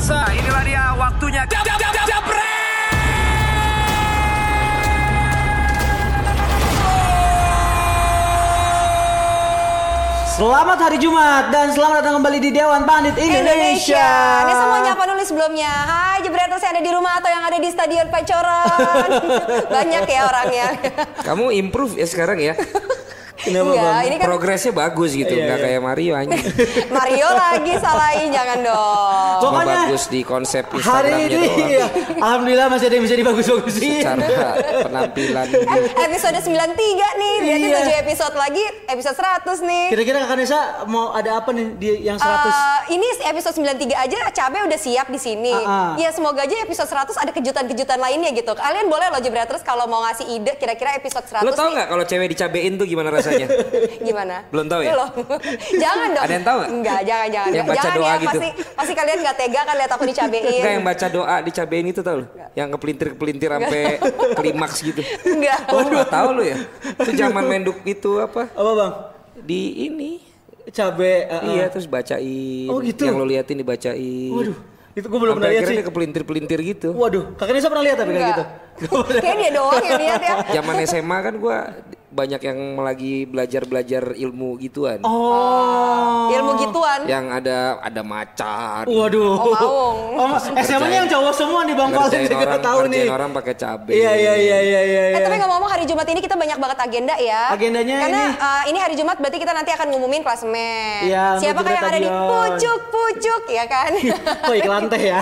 pemirsa, inilah dia waktunya. Jab, jab, jab, jab, Selamat hari Jumat dan selamat datang kembali di Dewan Pandit Indonesia. Ini semuanya apa nulis sebelumnya? Hai Jebreters yang ada di rumah atau yang ada di Stadion Pacoran. Banyak ya orangnya. Kamu improve ya sekarang ya. Kenapa Enggak, bang? ini kan Progresnya bagus gitu, Iya, nggak iya. kayak Mario anjing. Mario lagi salahin jangan dong. Cuma Pokoknya bagus di konsep Hari Instagramnya ini, doang. iya, alhamdulillah masih ada yang bisa dibagus-bagusin. Secara penampilan. Eh, episode 93 nih, berarti Iya. 7 episode lagi, episode 100 nih. Kira-kira Kak Nesa mau ada apa nih di yang 100? Eh, ini episode 93 aja cabe udah siap di sini. Ah, ah. Ya semoga aja episode 100 ada kejutan-kejutan lainnya gitu. Kalian boleh loh Jebreters kalau mau ngasih ide kira-kira episode 100 Lo tau nggak kalau cewek dicabein tuh gimana rasanya? Gimana? Belum tahu ya? Belum. jangan dong. Ada yang tahu nggak? Enggak, jangan jangan. Yang baca jangan doa ya, gitu. pasti pasti kalian nggak tega kan lihat aku dicabein. Enggak yang baca doa dicabein itu tau lo? Yang kepelintir-kepelintir sampai klimaks gitu. Enggak. Oh nggak tahu lo ya? Itu zaman menduk itu apa? Apa bang? Di ini. Cabe. uh, uh. Iya terus bacain. Oh, gitu? Yang lo liatin dibacain. Waduh, itu gue belum pernah lihat akhirnya sih. kepelintir-pelintir gitu. Waduh, Kak Nesa pernah lihat tapi kayak gitu? Enggak. Kayak dia doang yang lihat ya. Zaman SMA kan gua banyak yang lagi belajar-belajar ilmu gituan. Oh. Ilmu gituan. Yang ada ada macan. Waduh. Oh, maung. Oh, SMA-nya yang cowok semua nih Bang Ngerjain saya orang, tahu nih. orang pakai cabe. Iya iya iya iya iya. Eh iya. tapi ngomong-ngomong hari Jumat ini kita banyak banget agenda ya. Agendanya Karena ini- eh, ini hari Jumat berarti kita nanti akan ngumumin klasemen. Iya, Siapakah yang ada di pucuk-pucuk ya kan? Oh iklan teh ya.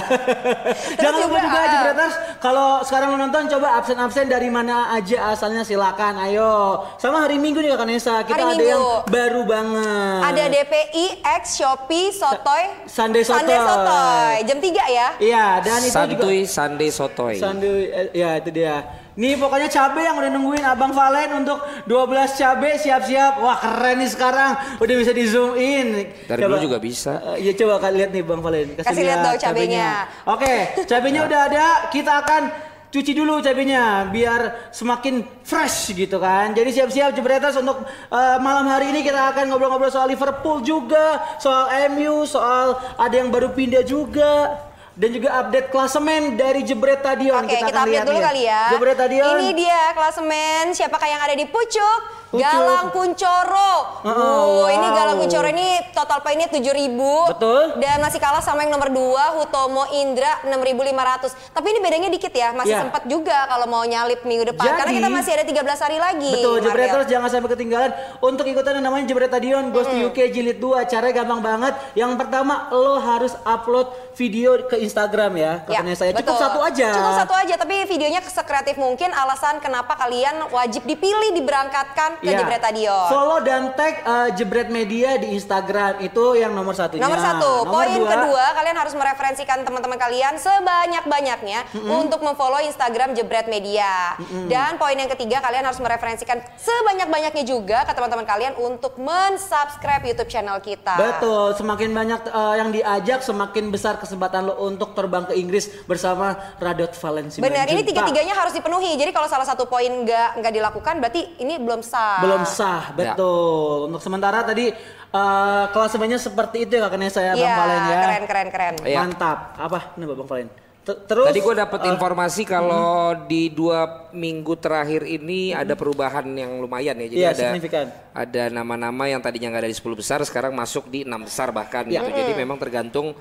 Jangan lupa juga, juga ah. Jebreters kalau sekarang lo nonton coba absen-absen dari mana aja asalnya silakan ayo. Sama hari Minggu nih Kak Nesa kita Hari ada Minggu. yang baru banget. ada DPI X Shopee Sotoy Sunday Sotoy. Sotoy. Jam 3 ya. Iya dan itu juga Santuy Sunday Sotoy. Sanduy, eh, ya itu dia. Nih pokoknya cabe yang udah nungguin Abang Valen untuk 12 cabe siap-siap. Wah keren nih sekarang. Udah bisa di zoom in. Dari dulu juga bisa. Eh, Iya coba kalian lihat nih Bang Valen. Kasih lihat dong cabenya. Oke, cabenya udah ada. Kita akan cuci dulu cabenya biar semakin fresh gitu kan. Jadi siap-siap jebretas untuk eh, malam hari ini kita akan ngobrol-ngobrol soal Liverpool juga, soal MU, soal ada yang baru pindah juga. Dan juga update klasemen dari Jebret Stadion. Oke, kita, akan update lihat dulu nih. kali ya. Jebret Stadion. Ini dia klasemen siapakah yang ada di pucuk? Galang Kuncoro. Oh, Wow, ini. Galang Kuncoro ini total poinnya 7000 Betul. Dan masih kalah sama yang nomor 2 Hutomo Indra 6500. Tapi ini bedanya dikit ya, masih Ya. sempat juga kalau mau nyalip minggu depan karena Jadi- kita masih ada 13 hari lagi. Betul, Mario. Jebreters jangan sampai ketinggalan untuk ikutan yang namanya Jebret Stadion Ghost to UK Jilid 2. Caranya gampang banget. Yang pertama lo harus upload video ke Instagram ya. Ya, Katanya saya cukup betul. satu aja. Cukup satu aja, tapi videonya sekreatif mungkin alasan kenapa kalian wajib dipilih diberangkatkan ke Iya. Jebret Stadion. Follow dan tag uh, Jebret Media di Instagram itu yang nomor satunya. Nomor satu, Nomor poin dua, kedua kalian harus mereferensikan teman-teman kalian sebanyak-banyaknya untuk memfollow Instagram Jebret Media. Dan poin yang ketiga kalian harus mereferensikan sebanyak-banyaknya juga ke teman-teman kalian untuk mensubscribe YouTube channel kita. Betul, semakin banyak uh, yang diajak, semakin besar kesempatan lo untuk terbang ke Inggris bersama Radot Valencia. Benar, ini tiga-tiganya harus dipenuhi. Jadi kalau salah satu poin nggak nggak dilakukan, berarti ini belum sah. Belum sah, betul. Untuk sementara tadi uh, klasemennya seperti itu ya kakaknya saya Iya, Bang Valen ya. keren, keren, keren. Iya. Mantap. Apa? Ini Bang Valen. Terus Tadi gue dapat uh, informasi kalau di dua minggu terakhir ini ada perubahan yang lumayan ya. Jadi Iya, ada signifikan. ada nama-nama yang tadinya nggak ada di 10 besar sekarang masuk di enam besar bahkan Iya. gitu. Jadi memang tergantung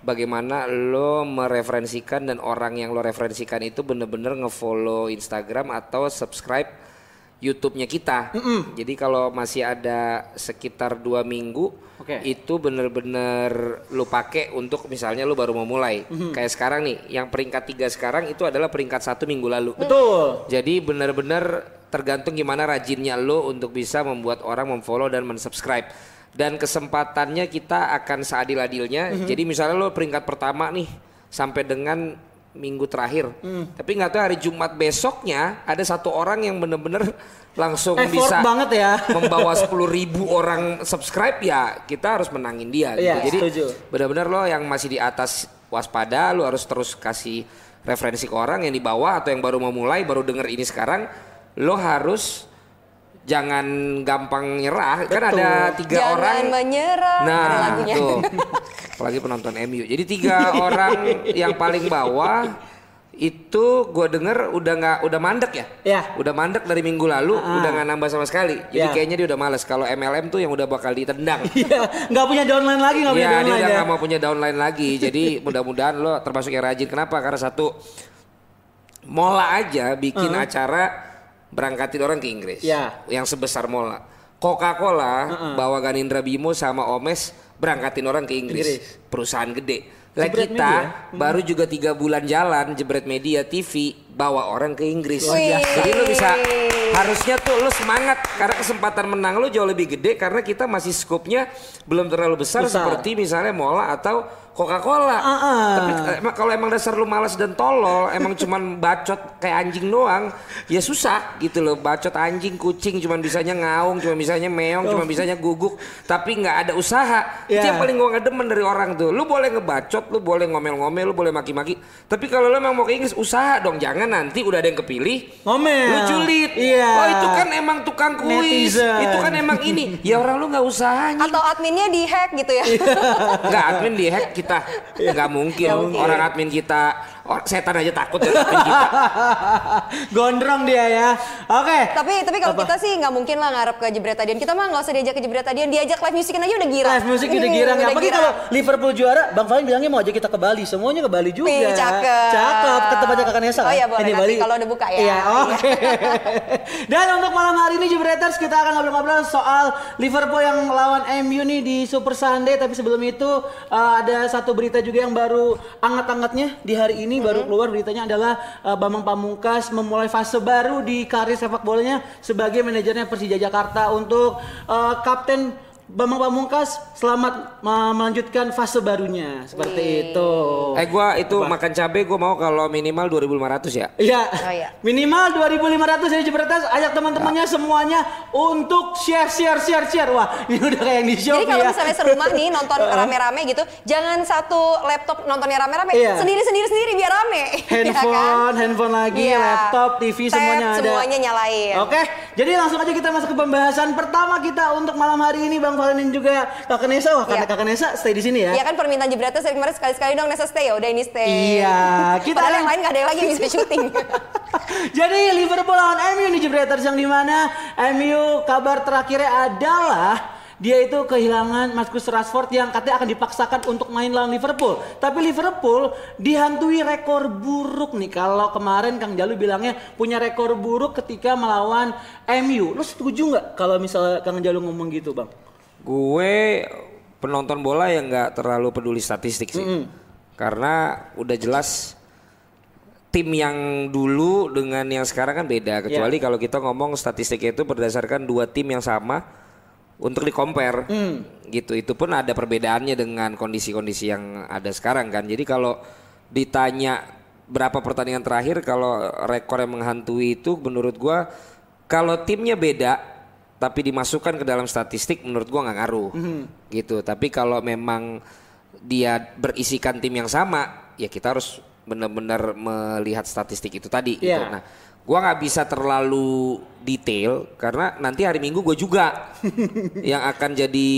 bagaimana lo mereferensikan dan orang yang lo referensikan itu bener-bener ngefollow Instagram atau subscribe YouTube-nya kita. Jadi kalau masih ada sekitar dua minggu, Oke. itu bener-bener lu pakai untuk misalnya lu baru mau mulai. Kayak sekarang nih, yang peringkat tiga sekarang itu adalah peringkat satu minggu lalu. betul. Jadi bener-bener tergantung gimana rajinnya lo untuk bisa membuat orang memfollow dan mensubscribe. Dan kesempatannya kita akan seadil-adilnya. Jadi misalnya lo peringkat pertama nih sampai dengan minggu terakhir. Tapi nggak tahu hari Jumat besoknya ada satu orang yang bener-bener langsung Effort bisa banget ya. membawa 10.000 ribu orang subscribe ya kita harus menangin dia. Gitu. Jadi setuju. benar-benar lo yang masih di atas waspada lo harus terus kasih referensi ke orang yang di bawah atau yang baru mau mulai baru denger ini sekarang lo harus jangan gampang nyerah. Kan Betul. ada tiga Jangan orang. menyerah. Nah, lagunya. tuh. Apalagi penonton MU. Jadi tiga orang yang paling bawah itu gue denger udah nggak udah mandek ya? Ya. Udah mandek dari minggu lalu, Ah. udah nggak nambah sama sekali. Jadi Ya. kayaknya dia udah males. Kalau MLM tuh yang udah bakal ditendang. Iya, nggak punya downline lagi, nggak punya Iya, dia downline udah ya. nggak mau punya downline lagi. Jadi mudah-mudahan lo termasuk yang rajin. Kenapa? Karena satu, Mola aja bikin acara berangkatin orang ke Inggris. Ya. Yang sebesar Mola. Coca-Cola bawa Ganindra Bimo sama Omes berangkatin orang ke Inggris. Inggris. Perusahaan gede. Lah kita Media. baru juga tiga bulan jalan jebret media TV bawa orang ke Inggris. Wih. Jadi lo bisa harusnya tuh lo semangat karena kesempatan menang lo jauh lebih gede karena kita masih skupnya belum terlalu besar, Besar. seperti misalnya Mola atau Coca-Cola. Ah, ah. Tapi eh, emang kalau emang dasar lu malas dan tolol, emang cuman bacot kayak anjing doang, ya susah gitu loh. Bacot anjing, kucing cuman bisanya ngaung, cuma bisanya meong, cuma bisanya guguk, tapi nggak ada usaha. Itu Ya. yang paling gua ngedemen dari orang tuh. Lu boleh ngebacot, lu boleh ngomel-ngomel, lu boleh maki-maki, tapi kalau lu emang mau ke Inggris usaha dong. Jangan nanti udah ada yang kepilih, Ngomel. lu julid. Iya. Oh itu kan emang tukang kuis, Netizen. itu kan emang ini. Ya orang lu nggak usah. Atau adminnya di hack gitu ya. Enggak admin di hack kita. Enggak mungkin. Nggak mungkin. Orang admin kita orang setan aja takut ya kita. Gondrong dia ya. Oke. tapi tapi kalau Apa? kita sih nggak mungkin lah ngarep ke jebret tadian. Kita mah nggak usah diajak ke jebret tadian, diajak live musikin aja udah gira. Live musik udah girang. udah Apalagi kalau Liverpool juara, Bang Falin bilangnya mau ajak kita ke Bali. Semuanya ke Bali juga. Wih, cakep. Cakep. Ke tempatnya kakak Nesa. Oh kan? iya, boleh Ini nanti kalau udah buka ya. Iya, oke. Dan untuk malam hari ini Jebreters kita akan ngobrol-ngobrol soal Liverpool yang lawan MU nih di Super Sunday. Tapi sebelum itu uh, ada satu berita juga yang baru anget-angetnya di hari ini baru Mm-hmm. keluar beritanya adalah uh, Bambang Pamungkas memulai fase baru di karir sepak bolanya sebagai manajernya Persija Jakarta untuk uh, kapten Bambang Pamungkas selamat melanjutkan fase barunya seperti Wih. itu. Eh gua itu makan cabe gua mau kalau minimal 2500 ya. Iya. Oh, iya. Minimal 2500 ya Jebretas ajak teman-temannya semuanya untuk share share share share. Wah, ini udah kayak yang di Shopee Jadi kalau ya. misalnya serumah nih nonton rame-rame gitu, jangan satu laptop nontonnya rame-rame, Iya. sendiri-sendiri sendiri biar rame. Ya kan? handphone, handphone lagi, Iya. laptop, TV Tab, semuanya ada. semuanya nyalain. Oke, jadi langsung aja kita masuk ke pembahasan pertama kita untuk malam hari ini Bang Valen dan juga Kakak Nesa. Wah, karena Iya. Kakak Nesa stay di sini ya. Iya kan permintaan jebretnya dari kemarin sekali-sekali dong Nesa stay ya udah ini stay. Iya, kita Padahal akan- yang lain gak ada yang lagi yang bisa syuting. Jadi Liverpool lawan MU nih Jebreters yang di mana MU kabar terakhirnya adalah dia itu kehilangan Marcus Rashford yang katanya akan dipaksakan untuk main lawan Liverpool. Tapi Liverpool dihantui rekor buruk nih. Kalau kemarin Kang Jalu bilangnya punya rekor buruk ketika melawan MU. Lo setuju nggak kalau misalnya Kang Jalu ngomong gitu, Bang? Gue penonton bola yang nggak terlalu peduli statistik sih. Karena udah jelas tim yang dulu dengan yang sekarang kan beda. Kecuali kalau kita ngomong statistiknya itu berdasarkan dua tim yang sama untuk di compare gitu. Itu pun ada perbedaannya dengan kondisi-kondisi yang ada sekarang kan. Jadi kalau ditanya berapa pertandingan terakhir kalau rekor yang menghantui itu menurut gua kalau timnya beda tapi dimasukkan ke dalam statistik menurut gua nggak ngaruh gitu tapi kalau memang dia berisikan tim yang sama ya kita harus benar-benar melihat statistik itu tadi gitu. Iya. nah gua nggak bisa terlalu detail karena nanti hari minggu gue juga yang akan jadi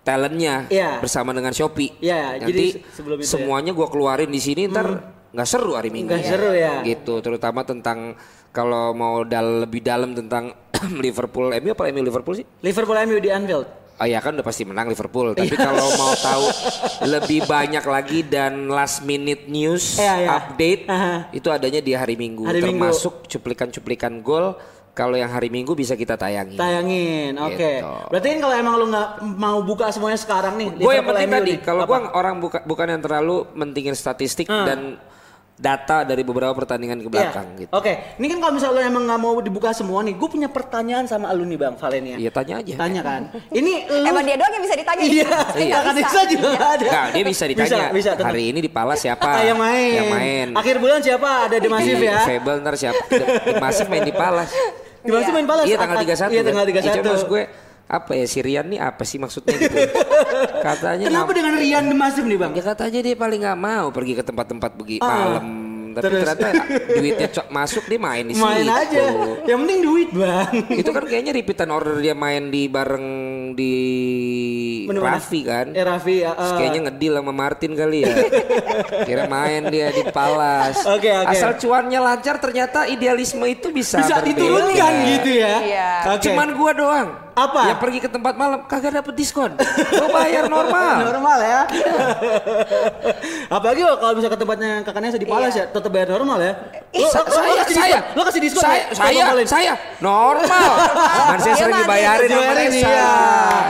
talentnya Iya. bersama dengan Shopee Iya, nanti jadi ya. semuanya gua keluarin di sini ntar nggak seru hari minggu Nggak seru ya. gitu terutama tentang kalau mau dal lebih dalam tentang Liverpool MU apa MU Liverpool sih Liverpool MU di Anfield. Oh ya kan udah pasti menang Liverpool. Iya. Tapi kalau mau tahu lebih banyak lagi dan last minute news Iya, iya. update Aha. itu adanya di hari Minggu. Hari termasuk cuplikan-cuplikan gol. Kalau yang hari Minggu bisa kita tayangi. Tayangin, oke. Gitu. Berarti kan kalau emang lu nggak mau buka semuanya sekarang nih, Gue yang penting tadi, kalau gue orang buka, bukan yang terlalu mentingin statistik Ah. dan data dari beberapa pertandingan ke belakang Iya. gitu. Oke, ini kan kalau misalnya lu emang nggak mau dibuka semua nih, gue punya pertanyaan sama lu nih Bang Valen ya. Iya tanya aja. Tanya kan. Ini lu Emang dia doang yang bisa ditanya. Iya, Iya. kakak Nisa juga nggak ada. Enggak, dia bisa ditanya. Bisa, bisa, hari ini di Palas siapa? Ah, yang main. Yang main. Akhir bulan siapa? Ada di Masif Di ya. Fable ntar siapa? Di Masif main di Palas. Di Masif main balas. Iya tanggal 31 Iya tanggal kan? Ya, 31. cuma maksud gue apa ya Sirian nih apa sih maksudnya gitu. Katanya Kenapa dengan Rian Masif nih Bang? Ya katanya dia paling nggak mau pergi ke tempat-tempat begi Ah. malam tapi Terus? ternyata duitnya cok masuk dia main di Main situ. aja. Yang penting duit, Bang. Itu kan kayaknya repeatan order dia main di bareng di Mana-mana? Raffi kan. Eh Raffi, ya. Terus eh. kayaknya ngedil sama Martin kali ya. Kira main dia di Palas. Oke, oke. Asal cuannya lancar ternyata idealisme itu bisa bisa berbeda. diturunkan gitu ya. Iya. Oke. Cuman gua doang. Apa? Yang pergi ke tempat malam kagak dapet diskon. Gua bayar normal. normal ya. Apalagi kalau bisa ke tempatnya kakaknya di Palas Iya. ya, tetap bayar normal ya. Lo, Sa- lo- lo saya, kasih saya, diskon, lo kasih diskon saya, ya? saya, saya, normal. Man, saya sering mah dibayarin sama Reza. iya.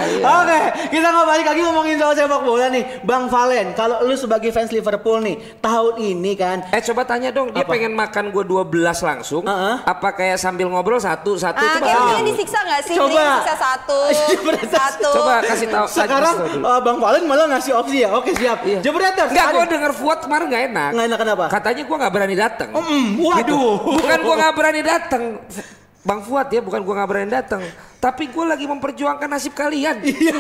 Iya. Oke, kita nggak balik lagi ngomongin soal sepak bola nih, Bang Valen. Kalau lu sebagai fans Liverpool nih, tahun ini kan, Eh coba tanya dong, dia Apa? pengen makan gue 12 langsung? Heeh. Apa kayak sambil ngobrol satu satu? Ah, coba kayaknya disiksa nggak sih? Coba. Dia disiksa satu, satu. Coba kasih tahu. sekarang uh, Bang Valen malah ngasih opsi ya. Oke siap. Iya. Jebreters. Enggak, gue denger Fuad kemarin gak enak. Nggak enak kenapa? Katanya gue gak berani datang. Mm, waduh. Bukan gue gak berani datang. Bang Fuad ya, bukan gue gak berani datang. Tapi gue lagi memperjuangkan nasib kalian. Iya.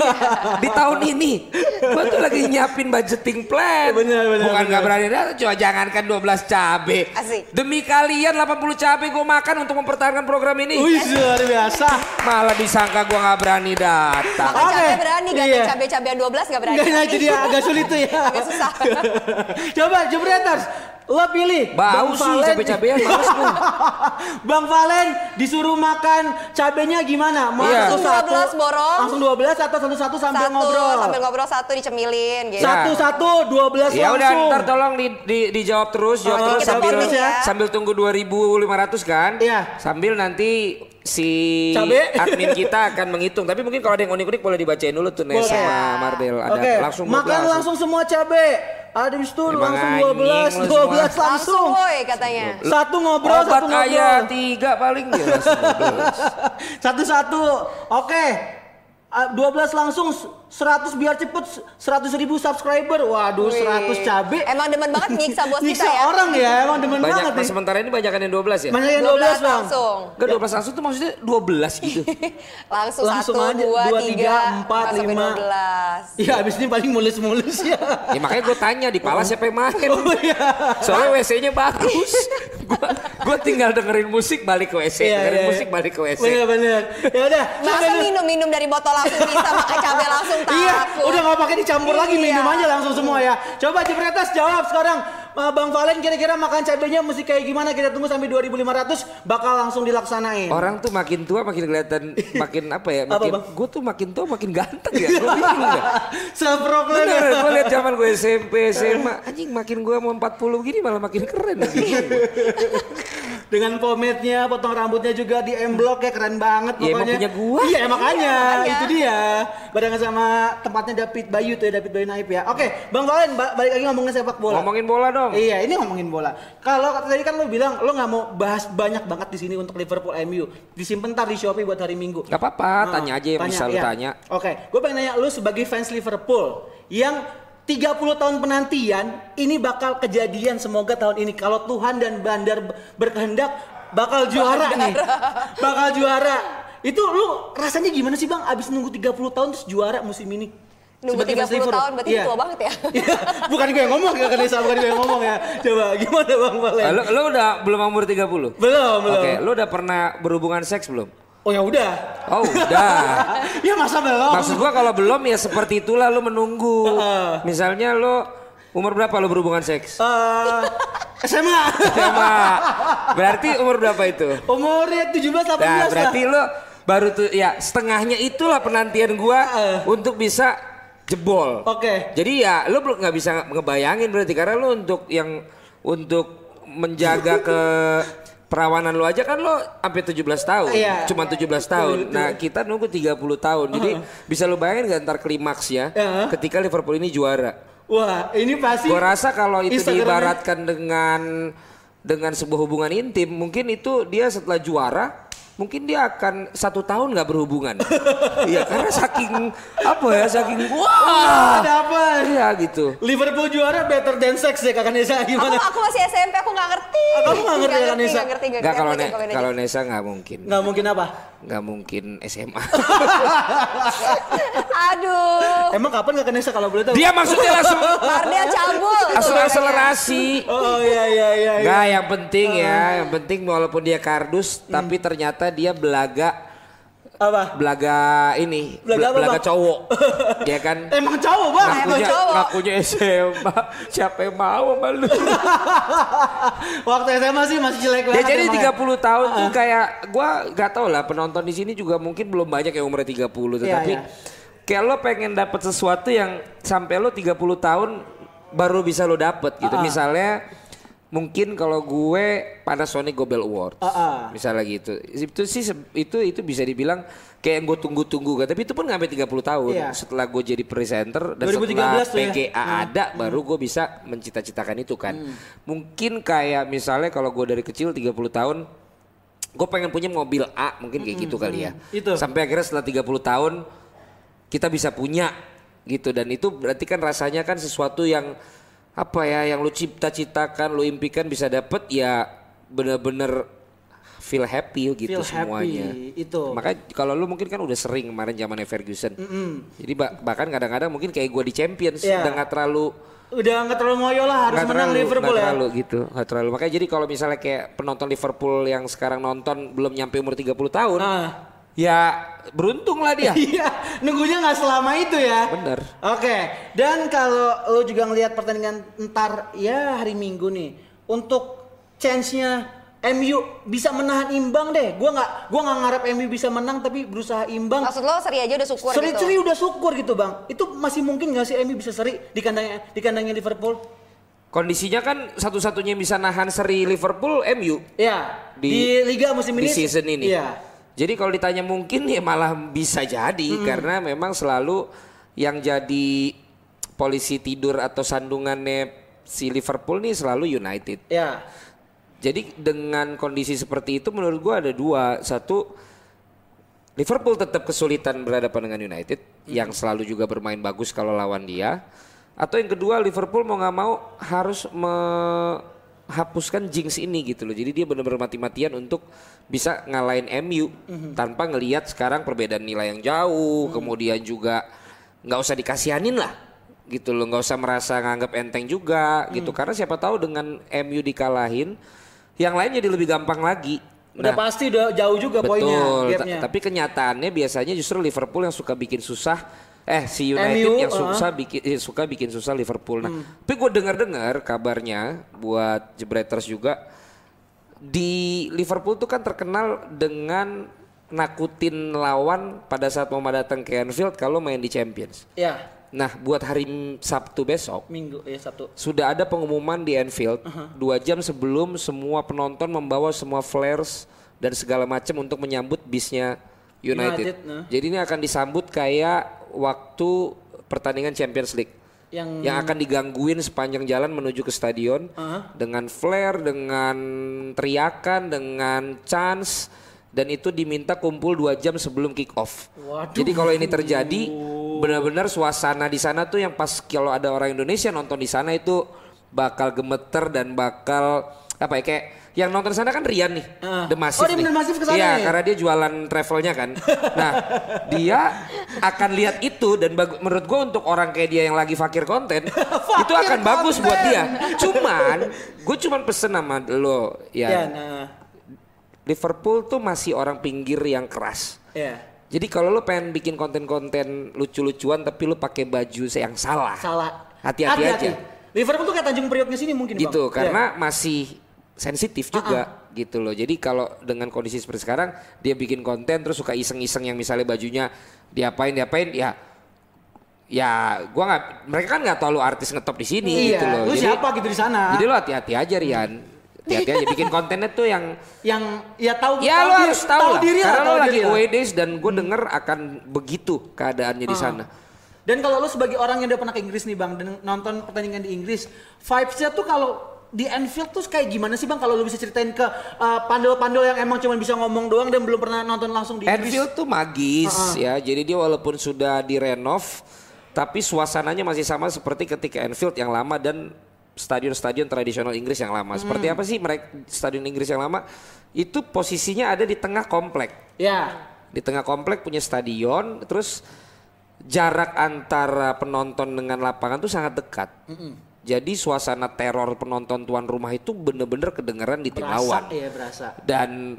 Di tahun ini. Gue tuh lagi nyiapin budgeting plan. Bener, bener, Bukan bener. gak berani datang. Coba jangankan 12 cabe. Asik. Demi kalian 80 cabe gue makan untuk mempertahankan program ini. Wih, luar biasa. Malah disangka gue gak berani datang. Makan cabai berani, gak Iya. cabai-cabean 12 gak berani. Nah, jadi agak sulit tuh ya. Agak susah. Coba Jebreters, lo pilih Bau sih Valen- cabe-cabean, males. Bang Valen disuruh makan cabenya gimana? Mau Iya. langsung Langsung satu, 12 borong. Langsung 12 atau satu-satu sambil Satu, ngobrol? sambil ngobrol satu dicemilin gitu. Sa- Satu-satu 12 Ya udah langsung. ntar tolong di, di, dijawab terus, jawab Oh, terus sambil ya. sambil tunggu 2500 kan? Iya. Sambil nanti si Cabe. admin kita akan menghitung. Tapi mungkin kalau ada yang unik-unik boleh dibacain dulu tuh Nes sama Mardel. Ada Oke, langsung makan langsung. langsung semua cabe. Ada Emang langsung anjing 12, lu 12 Langsung langsung. woi katanya. Satu ngobrol, Obat satu ngobrol. ayah tiga paling dia langsung 12. Satu-satu. Oke. Ah, 12 langsung 100 biar cepet 100 ribu subscriber. Waduh, 100 cabe. Emang demen banget nyiksa bos Nyiksa kita ya. orang ya, emang demen Banyak, banget nih. sementara ini banyak yang 12 ya? Banyak yang 12 12 bang. langsung. Enggak 12 langsung tuh maksudnya 12 gitu. Langsung, Langsung satu, aja, dua, dua, tiga, tiga, empat, sampai lima. 12. Iya, abis ini paling mulus-mulus ya. ya makanya gue tanya di Pala siapa yang main. Oh iya. Soalnya WC-nya bagus. gua, gua tinggal dengerin musik balik ke WC, Iya, dengerin iya, musik balik ke WC. Bener-bener. Ya udah. Masa minum-minum dari botol langsung bisa makan cabai langsung takut. Iya, udah nggak pakai dicampur lagi Iya. minum aja langsung semua ya. Coba Jepretas jawab sekarang. Uh, Bang Valen kira-kira makan cabenya mesti kayak gimana? Kita tunggu sampai 2500 bakal langsung dilaksanain. Orang tuh makin tua makin kelihatan makin apa ya? Makin gue tuh makin tua makin ganteng ya. Gue bingung dah. Seproklem. Bener, gue liat zaman gue SMP, SMA, anjing makin gue mau 40 gini malah makin keren. Bingung. Dengan pomade-nya, potong rambutnya juga di M Block ya keren banget Ya, emang pokoknya. punya gua. Iya makanya, makanya. itu dia. Barengan sama tempatnya David Bayu tuh ya, David Bayu Naip ya. Oke, Bang Valen ba- balik lagi ngomongin sepak bola. Ngomongin bola dong. Iya, ini ngomongin bola. Kalau kata tadi kan lo bilang lo nggak mau bahas banyak banget di sini untuk Liverpool MU. Disimpan ntar di Shopee buat hari Minggu. Gak apa-apa, Nah, tanya aja yang bisa lu iya. tanya. Oke, gue pengen nanya lu sebagai fans Liverpool yang 30 tahun penantian ini bakal kejadian semoga tahun ini kalau Tuhan dan Bandar ber- berkehendak bakal juara nih. Bakal juara. Itu lu rasanya gimana sih Bang abis nunggu 30 tahun terus juara musim ini? Nunggu Sebagai fans 30 Liverpool. tahun berarti Iya. tua banget ya. Iya, bukan gue yang ngomong ya kan Nisa, bukan gue yang ngomong ya. Coba gimana Bang Valen? Lo, lo udah belum umur 30? Belum, belum. Oke, lo udah pernah berhubungan seks belum? Oh ya udah. Oh udah. ya masa belum? Maksud gua kalau belum ya seperti itulah lo menunggu. Heeh. Misalnya lo umur berapa lo berhubungan seks? Eh, SMA. Sama. Berarti umur berapa itu? Umurnya 17 18 Nah, lah. berarti lo baru tuh ya setengahnya itulah penantian gua Heeh. untuk bisa jebol. Oke. Jadi ya lo belum nggak bisa ngebayangin berarti karena lo untuk yang untuk menjaga ke perawanan lo aja kan lo sampai 17 tahun. Iya. Cuma 17 tahun. Betul, Nah, kita nunggu 30 tahun. Jadi bisa lo bayangin gak ntar klimaks ya Heeh. ketika Liverpool ini juara. Wah, ini pasti. Gua rasa kalau itu diibaratkan dengan dengan sebuah hubungan intim, mungkin itu dia setelah juara, mungkin dia akan satu tahun nggak berhubungan. Iya, karena saking apa ya, saking Wah, ada apa? Iya, gitu. Liverpool juara better than sex ya kakak Nesa Aku, gimana? aku masih SMP, aku nggak ngerti. Kamu nggak ngerti ya, ngerti, Enggak ngerti. kalau Aku Ne- Nesa nggak mungkin. Nggak mungkin apa? Nggak mungkin SMA. Aduh, Emang kapan kakak Nesa kalau boleh tahu? Dia maksudnya langsung Mardel cabul. langsung akselerasi. Oh iya iya iya. iya. Enggak, yang penting ya, yang penting walaupun dia kardus tapi ternyata dia belaga Apa? belaga ini, Belaga apa, belaga Bang? cowok. Dia kan Emang cowok bang? Emang ngakunya, cowok. ngakunya SMA. Siapa yang mau sama lu? Waktu SMA sih masih jelek Ya banget. jadi emang ya. 30 tahun tuh kayak gua nggak tahu lah penonton di sini juga mungkin belum banyak yang umurnya 30 Iya, tetapi iya. kayak lo pengen dapat sesuatu yang sampai lo 30 tahun baru bisa lo dapet gitu. Ah, ah. Misalnya mungkin kalau gue Panasonic Gobel Award. Ah, ah. Misalnya gitu. Itu sih itu itu bisa dibilang kayak yang gue tunggu-tunggu kan. Tapi itu pun nggak sampai 30 tahun. Iya. Setelah gue jadi presenter dan 2013 setelah tuh ya. PGA ada baru gue bisa mencita-citakan itu kan. Mungkin kayak misalnya kalau gue dari kecil 30 tahun gue pengen punya mobil A mungkin kayak gitu kali ya. Itu. Sampai akhirnya setelah 30 tahun kita bisa punya gitu dan itu berarti kan rasanya kan sesuatu yang apa ya yang lu cipta-citakan, lu impikan bisa dapet ya bener-bener feel happy gitu Feel happy, semuanya. itu. Makanya kalau lu mungkin kan udah sering kemarin zamannya Ferguson. Jadi ba- bahkan kadang-kadang mungkin kayak gue di Champions Iya. udah nggak terlalu Udah nggak terlalu ngoyo lah harus nggak menang terlalu, Liverpool nggak ya. terlalu gitu, nggak terlalu. Makanya jadi kalau misalnya kayak penonton Liverpool yang sekarang nonton belum nyampe umur 30 tahun, Ah. Ya beruntung lah dia. Iya, nunggunya nggak selama itu ya. Bener. Oke, dan kalau lo juga ngelihat pertandingan ntar ya hari Minggu nih, untuk chance-nya MU bisa menahan imbang deh. Gua nggak, gua nggak ngarep MU bisa menang tapi berusaha imbang. Maksud lo seri aja udah syukur Seri, gitu. seri udah syukur gitu bang. Itu masih mungkin nggak sih MU bisa seri di kandangnya di kandangnya Liverpool? Kondisinya kan satu-satunya yang bisa nahan seri Liverpool MU Ya, di, Di- Liga musim di ini. season ini. Iya. Jadi kalau ditanya mungkin ya malah bisa jadi karena memang selalu yang jadi polisi tidur atau sandungannya si Liverpool nih selalu United. Ya. Jadi dengan kondisi seperti itu menurut gua ada dua. Satu Liverpool tetap kesulitan berhadapan dengan United yang selalu juga bermain bagus kalau lawan dia. Atau yang kedua Liverpool mau nggak mau harus menghapuskan jinx ini gitu loh. Jadi dia benar-benar mati-matian untuk bisa ngalahin MU tanpa ngelihat sekarang perbedaan nilai yang jauh, kemudian juga nggak usah dikasihanin lah gitu loh, nggak usah merasa nganggap enteng juga gitu. Karena siapa tahu dengan MU dikalahin, yang lain jadi lebih gampang lagi. Udah Nah, pasti udah jauh juga poinnya. Betul, ta- gapnya. tapi kenyataannya biasanya justru Liverpool yang suka bikin susah eh si United MU, yang uh. susah bikin eh, suka bikin susah Liverpool. Nah, tapi gue dengar-dengar kabarnya buat Jebreters juga di Liverpool tuh kan terkenal dengan nakutin lawan pada saat mau datang ke Anfield kalau main di Champions. Ya, Nah, buat hari Sabtu besok Minggu ya Sabtu. sudah ada pengumuman di Anfield Uh-huh. dua jam sebelum semua penonton membawa semua flares dan segala macam untuk menyambut bisnya United. United, nah. Jadi ini akan disambut kayak waktu pertandingan Champions League Yang yang akan digangguin sepanjang jalan menuju ke stadion Uh-huh. dengan flare, dengan teriakan, dengan chance dan itu diminta kumpul dua jam sebelum kick off. Waduh. Jadi kalau ini terjadi benar-benar suasana di sana tuh yang pas kalau ada orang Indonesia nonton di sana itu bakal gemeter dan bakal apa ya kayak yang nonton sana kan Rian nih, Ah. The Massive Oh, dia nih. bener Massive ke sana Iya, nih? karena dia jualan travelnya kan. Nah, dia akan lihat itu dan bagu- menurut gua untuk orang kayak dia yang lagi fakir konten, itu akan bagus buat dia. Cuman, gue cuman pesen sama lo ya, ya, nah, Liverpool tuh masih orang pinggir yang keras. ya. Jadi kalau lo pengen bikin konten-konten lucu-lucuan tapi lo pakai baju yang salah, Salah. Hati-hati aja. Liverpool tuh kayak Tanjung Prioknya sini mungkin gitu Bang. karena Iya. masih sensitif juga gitu loh. Jadi kalau dengan kondisi seperti sekarang dia bikin konten terus suka iseng-iseng yang misalnya bajunya diapain diapain ya ya gua nggak mereka kan nggak tahu lu artis ngetop di sini Iya, gitu loh. lu jadi, siapa gitu di sana? Jadi lo hati-hati aja Rian. Hati-hati aja bikin kontennya tuh yang yang ya tahu ya tahu diri- harus tahu, lah diri karena tahu lagi away days dan gue denger akan begitu keadaannya di Ah. sana. Dan kalau lu sebagai orang yang udah pernah ke Inggris nih Bang dan nonton pertandingan di Inggris, vibes-nya tuh kalau di Anfield tuh kayak gimana sih Bang kalau lu bisa ceritain ke uh, pandol-pandol yang emang cuma bisa ngomong doang dan belum pernah nonton langsung di Inggris? Anfield tuh magis Uh-uh. ya. Jadi dia walaupun sudah direnov Tapi suasananya masih sama seperti ketika Anfield yang lama dan stadion-stadion tradisional Inggris yang lama. Seperti apa sih mereka stadion Inggris yang lama? Itu posisinya ada di tengah komplek. Ya. Di tengah komplek punya stadion, terus jarak antara penonton dengan lapangan tuh sangat dekat. Jadi suasana teror penonton tuan rumah itu bener-bener kedengeran di tim Berasa lawan ya berasa. dan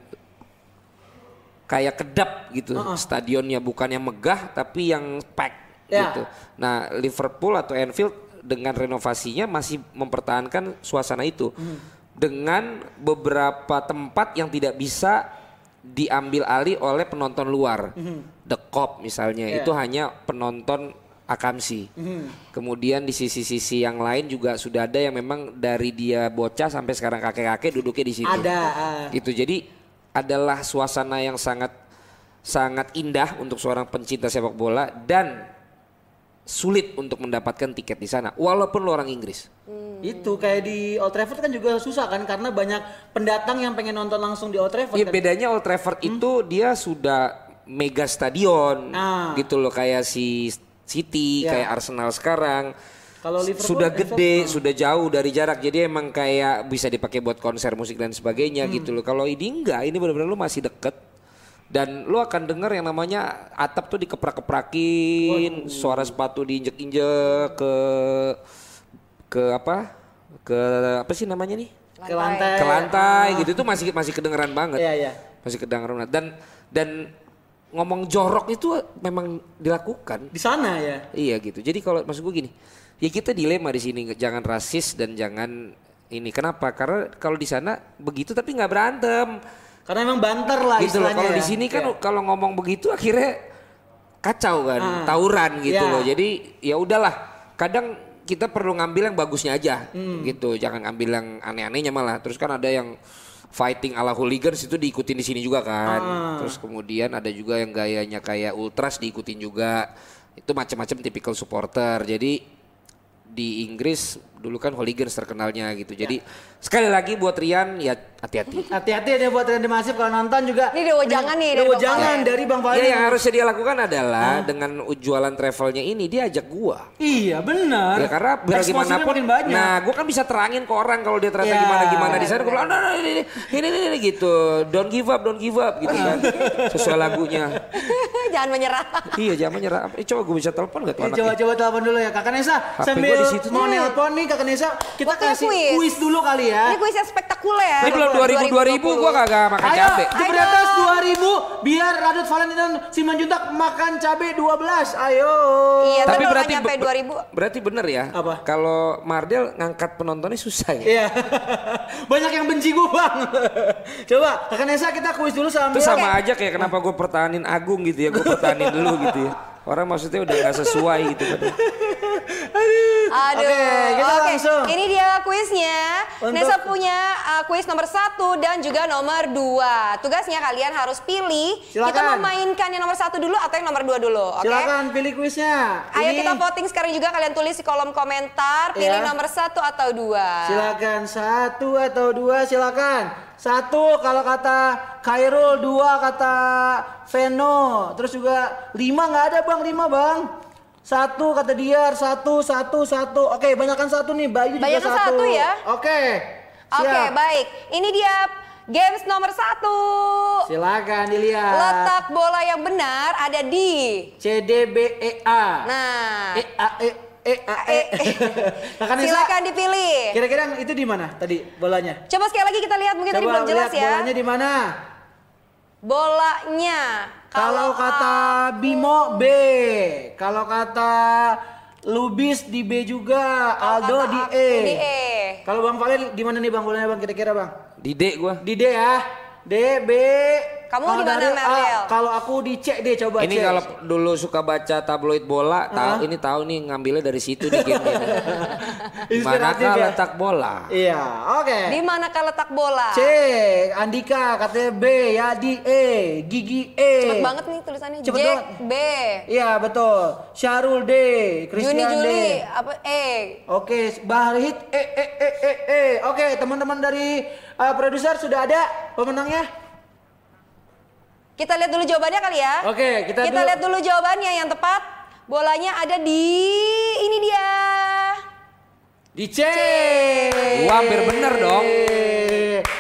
kayak kedap gitu stadionnya bukan yang megah tapi yang pack Ya. gitu. Nah Liverpool atau Anfield dengan renovasinya masih mempertahankan suasana itu dengan beberapa tempat yang tidak bisa diambil alih oleh penonton luar. The Cop misalnya Ya. itu hanya penonton akamsi. Kemudian di sisi-sisi yang lain juga sudah ada yang memang dari dia bocah sampai sekarang kakek-kakek duduknya di situ Ada. ah. gitu jadi adalah suasana yang sangat sangat indah untuk seorang pencinta sepak bola dan sulit untuk mendapatkan tiket di sana walaupun lo orang Inggris Itu kayak di Old Trafford kan juga susah kan karena banyak pendatang yang pengen nonton langsung di Old Trafford. ya kan. bedanya Old Trafford itu dia sudah mega stadion Nah. gitu loh kayak si City Ya. kayak Arsenal sekarang Kalau Liverpool sudah gede, ah. sudah jauh dari jarak. Jadi emang kayak bisa dipakai buat konser musik dan sebagainya Hmm. gitu loh. Kalau ini enggak, ini benar-benar lu masih deket. Dan lu akan dengar yang namanya atap tuh dikeprak-keprakin, suara sepatu diinjek-injek ke ke apa? Ke apa sih namanya nih? ke lantai. Ke lantai gitu itu masih masih kedengeran banget. Iya, iya. Masih kedengeran banget. dan dan ngomong jorok itu memang dilakukan. Di sana ya. Iya gitu. Jadi kalau maksud gue gini, ya kita dilema di sini, jangan rasis dan jangan ini. Kenapa? Karena kalau di sana begitu tapi nggak berantem. Karena emang banter lah gitu loh. istilahnya Kalau ya. di sini kan Iya. kalau ngomong begitu akhirnya kacau kan, Ah. tawuran gitu Iya. loh. Jadi ya udahlah. Kadang kita perlu ngambil yang bagusnya aja Hmm. gitu. Jangan ngambil yang aneh-anehnya malah. Terus kan ada yang fighting ala hooligans itu diikutin di sini juga kan. Ah. Terus kemudian ada juga yang gayanya kayak ultras diikutin juga. Itu macam-macam tipikal supporter. Jadi di Inggris dulu kan hooligans terkenalnya gitu. Jadi sekali lagi buat Rian ya hati-hati. Hati-hati deh buat Randy Masif kalau nonton juga. Ini dewa jangan nih, Dewa jangan dari Bang Valen. Ya yang harusnya dia lakukan adalah dengan jualan travelnya ini dia ajak gua. Iya benar. Ya karena biar gimana pun, nah gue kan bisa terangin ke orang kalau dia ternyata Ya. gimana gimana di sana gue bilang, nah, nah, ini, ini, ini, ini, ini, gitu, don't give up, don't give up gitu kan, sesuai lagunya. Jangan menyerah. iya jangan menyerah. Eh, coba gue bisa telepon gak tuh Eh, anaknya? coba coba telepon dulu ya Kakak Nesa. Sambil gua mau tuh. nelpon nih Kakak Nesa, kita Waktunya kasih kuis. kuis dulu kali ya. Ini kuis yang spektakuler. Ini belum 2000 2000 gue kagak makan Ayo, cabe. di atas 2000 biar Radut Valen dan Simanjuntak makan cabe 12. Ayo. Iya, tapi berarti nyampe be- 2000. berarti bener ya. Apa? Kalau Mardel ngangkat penontonnya susah ya. Iya. Banyak yang benci gue bang. Coba Kakak Nesa kita kuis dulu sambil. Itu sama aja kayak kenapa gue pertahanin Agung gitu ya, gue pertahanin dulu gitu ya. Orang maksudnya udah gak sesuai gitu kan. Aduh. Oke, kita Oke, langsung. Ini dia kuisnya. Untuk- Nesa punya uh, kuis nomor satu dan juga nomor dua. Tugasnya kalian harus pilih. Kita Silakan. mau mainkan yang nomor satu dulu atau yang nomor dua dulu. Oke. Silakan pilih kuisnya. Ayo Ini- kita voting sekarang juga kalian tulis di kolom komentar pilih Ya. nomor satu atau dua. Silakan satu atau dua silakan. Satu kalau kata Khairul, dua kata Veno, terus juga lima nggak ada bang, lima bang. Satu kata Diar, satu, satu, satu. Oke, banyakkan satu nih, Bayu juga Banyakkan satu. satu ya. Oke, Oke siap. baik. Ini dia games nomor satu. Silakan dilihat. Letak bola yang benar ada di. C D B E A. Nah. E A E E A E. Silakan dipilih. Kira-kira itu di mana tadi bolanya? Coba sekali lagi kita lihat mungkin tadi Coba belum jelas lihat ya. bolanya di mana? Bolanya. Kalau kata Bimo B, kalau kata Lubis di B juga, Aldo kata di aku E. di E. Kalau Bang Valen di mana nih Bang bolanya Bang kira-kira Bang? Dide gue. Di D ya. D B. Kamu Kalau di mana, dari A? Kalau aku di C D coba Ini kalau dulu suka baca tabloid bola, tahu ini tahu nih ngambilnya dari situ nih game Manakah ya? letak bola? Iya, oke. Di manakah letak bola? C, Andika katanya B, ya di E, Gigi E. Cepet banget nih tulisannya. Cepet Jack banget. B. Iya betul. Syarul D, Christian Juni D. Juli apa E. Oke, Bahrit E E E E E. Oke, teman-teman dari uh, produser sudah ada pemenangnya? Kita lihat dulu jawabannya kali ya. Oke, kita dulu. lihat dulu jawabannya yang tepat. Bolanya ada di ini dia. Di C. Gua hampir bener dong.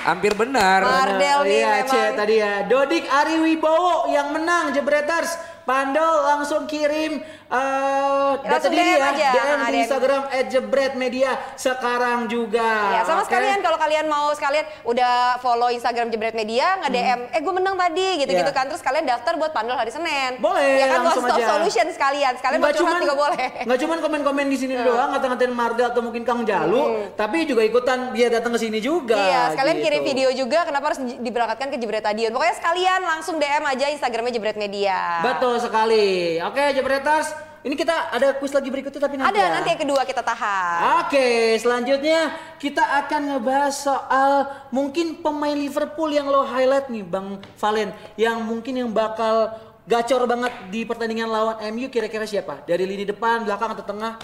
Hampir benar. Mardel nih iya, C memang. tadi ya. Dodik Ari Wibowo yang menang Jebreters. Pandol langsung kirim eh data Langsung diri DM ya, aja. DM di DM. Instagram @jebretmedia sekarang juga. Ya, sama Oke? sekalian kalau kalian mau sekalian udah follow Instagram Jebret Media, nge-DM, eh gue menang tadi gitu-gitu Iya. kan. Terus kalian daftar buat pandol hari Senin. Boleh, Ya kan langsung one stop aja. solution sekalian. Sekalian mau Nggak curhat cuman- juga boleh. Nggak cuman komen-komen di sini doang, ngata-ngatain Marda atau mungkin Kang Jalu, tapi juga ikutan dia datang ke sini juga. Iya, sekalian gitu. kirim video juga kenapa harus di- diberangkatkan ke Jebret Stadion. Pokoknya sekalian langsung DM aja Instagramnya Jebret Media. Betul sekali. Oke, Jebreters, ini kita ada kuis lagi berikutnya tapi nanti Ada ya. nanti yang kedua kita tahan. Oke, selanjutnya kita akan ngebahas soal mungkin pemain Liverpool yang lo highlight nih, Bang Valen, yang mungkin yang bakal gacor banget di pertandingan lawan MU kira-kira siapa? Dari lini depan, belakang atau tengah?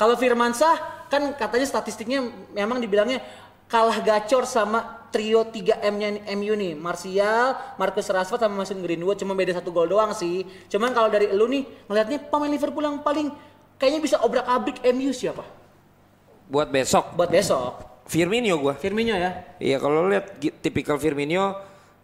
Kalau Firmansyah kan katanya statistiknya memang dibilangnya kalah gacor sama trio 3M-nya MU nih. Martial, Marcus Rashford sama Mason Greenwood cuma beda satu gol doang sih. Cuman kalau dari lu nih ngelihatnya pemain Liverpool yang paling kayaknya bisa obrak-abrik MU siapa? Buat besok Buat besok. Firmino gua. Firmino ya. Iya kalau lu lihat tipikal Firmino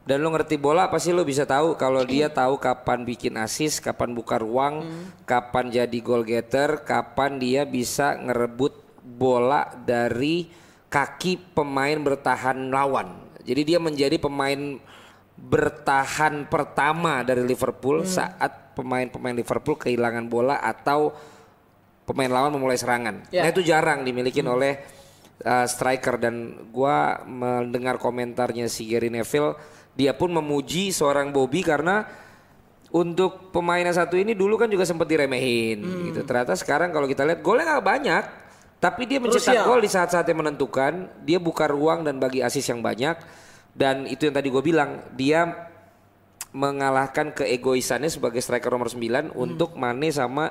dan lu ngerti bola pasti lu bisa tahu kalau dia tahu kapan bikin assist, kapan buka ruang, kapan jadi goal getter, kapan dia bisa ngerebut bola dari kaki pemain bertahan lawan. Jadi dia menjadi pemain bertahan pertama dari Liverpool saat pemain-pemain Liverpool kehilangan bola atau pemain lawan memulai serangan. Ya. Nah itu jarang dimiliki oleh uh, striker dan gua mendengar komentarnya si Gary Neville, dia pun memuji seorang Bobby karena untuk pemain yang satu ini dulu kan juga sempat diremehin Hmm. gitu. Ternyata sekarang kalau kita lihat golnya nggak banyak, tapi dia mencetak Krusial. gol di saat-saat yang menentukan. Dia buka ruang dan bagi asis yang banyak. Dan itu yang tadi gue bilang, dia mengalahkan keegoisannya sebagai striker nomor 9 untuk Mane sama